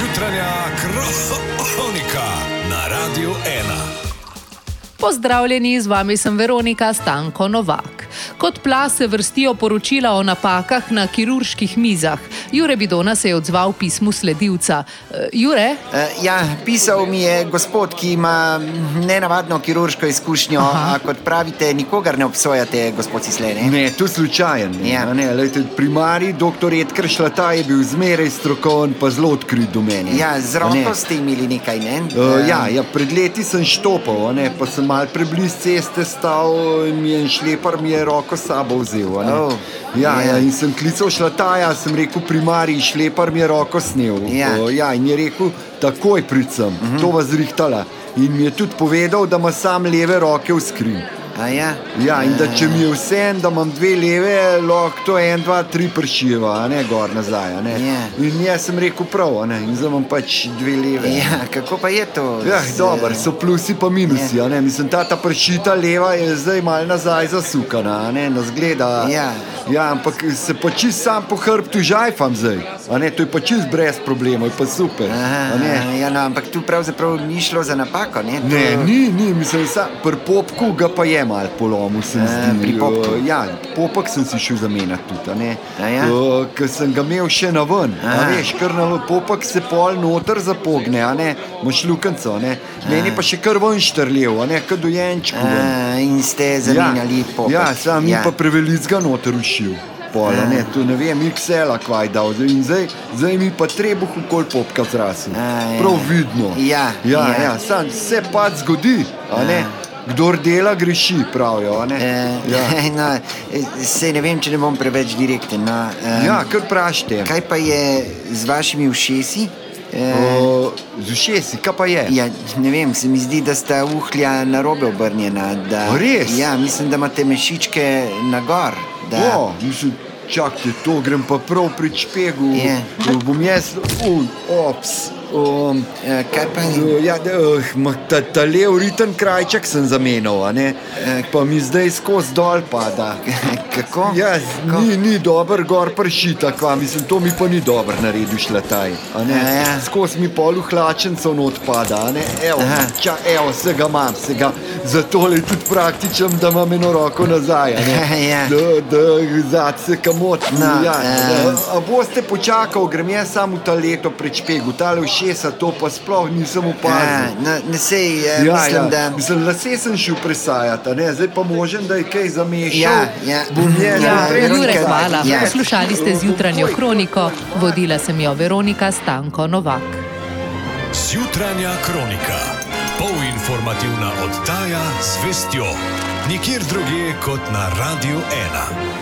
Jutranja kronika na Radiu 1. Pozdravljeni, z vami sem Veronika Stanko Novak. Kot plas se vrstijo poročila o napakah na kirurških mizah. Jure Bidona se je odzval pismu sledilca. E, Jure, Eh, Ja, pisal mi je gospod, ki ima nenavadno kirurško izkušnjo. Aha. A kot pravite, nikogar ne obsojate, gospod Cislene. Ne, to je slučajen. Ne, Ja. A ne, lejte, primarij, doktor Edkar Šlata je bil zmeraj strokoven, pa zelo odkrit do mene. Ja, z roko ste imeli nekaj, ne? Uh, ja, ja, pred leti sem štopal, a ne, pa sem mal preblizu ceste stal in mi je šlepar mi je roko sabo vzel. Oh, ja, ja. ja, in sem klical šlataja, sem rekel primarij, šlepar mi je roko snel. Ja. Uh, ja, in je rekel, takoj pridem, uh -huh. to vas zrihtala. In mi je tudi povedal, da ima sam leve roke v skrin. A ja? Ja, in da če mi je vse, da imam dve leve, lahko to en, dva, tri pršijeva, a ne gor nazaj. Ne? Ja. In jaz sem rekel prav, ne? in zdaj imam pač dve leve. Ja, kako pa je to? Ja, z- dobro, so plusi pa minusi. Ja. ne. Mislim, ta, ta pršita leva je zdaj mal nazaj zasukana, ne, nas gleda. Ja. ja, ampak se pa čist sam po hrbtu žajfam zdaj. Ne, to je pa čist brez problemov, je pa super. Aha, ne. ja, no, ampak tu pravzaprav ni šlo za napako, ne? Ne, To- ni, ni, mislim, pri popku ga pa je mal polomil, se mi zdi. Uh, ja, popek sem si šel zamenjati tudi, ja? Uh, ker sem ga imel še na ven, Aha. veš, ker na popek se pol noter zapogne, imaš lukenco. Meni pa še kar ven ne, kot. A, in ste zamenjali popek. Ja, sam ja. pa prevelicga noter ušil. Pol, a ne, tu ne vem, XL-a kvaj dal in zdaj, zdaj mi pa trebuh okoli popka zrasel. Ja. Prav vidno. Ja, ja, ja. ja sam se pa zgodi, a ne. Kdor dela, greši, pravijo. ne. Eh, Ja, no, eh, sej ne vem, če ne bom preveč direkten. No, eh, ja kar prašte. Kaj pa je z vašimi ušesi? Eh, O, Z ušesi, kaj pa je? ja, ne vem, se mi zdi, da sta uhlja na robe obrnjena. Da, A res? Ja, mislim, da imate mešičke na gor. Da, O, mislim, čakajte, to grem pa prav pri čpegu. Je. Bom jaz, uj, ops. Um, Eh, kaj pa Ja, da, uh, ma, ta, ta lev ritem krajček sem zamenjal, ne? Eh. pa mi zdaj skozi dol pada. Kako? Ja, Kako? ni, ni dober, gor pršita, kva, mislim, to mi pa ni dobro naredil šlataj. ja. Skozi mi pol uhlačencev not pada? Evo, ča, evo, se ga imam, se ga. Zato je tudi praktičen, da imam eno roko nazaj, a ne? Ja. Da, da, zad se kamot. No, ja, eh. da, a boste počakal, grem jaz samo ta leto pred špegu, tale všesa, to pa sploh nisem opazil. no, ne sej, eh, Ja, mislim, ja. da. Mislim, lase sem šel presajati, ne? zdaj pa možem, da je kaj zamešal. Ja, ja. Bom jaz ja, Jure, hvala. ja. Poslušali ste zjutranjo kroniko, vodila sem jo Veronika Stanko Novak. Jutranja kronika. Polinformativna oddaja z vestjo. Nikjer drugje kot na Radiu 1.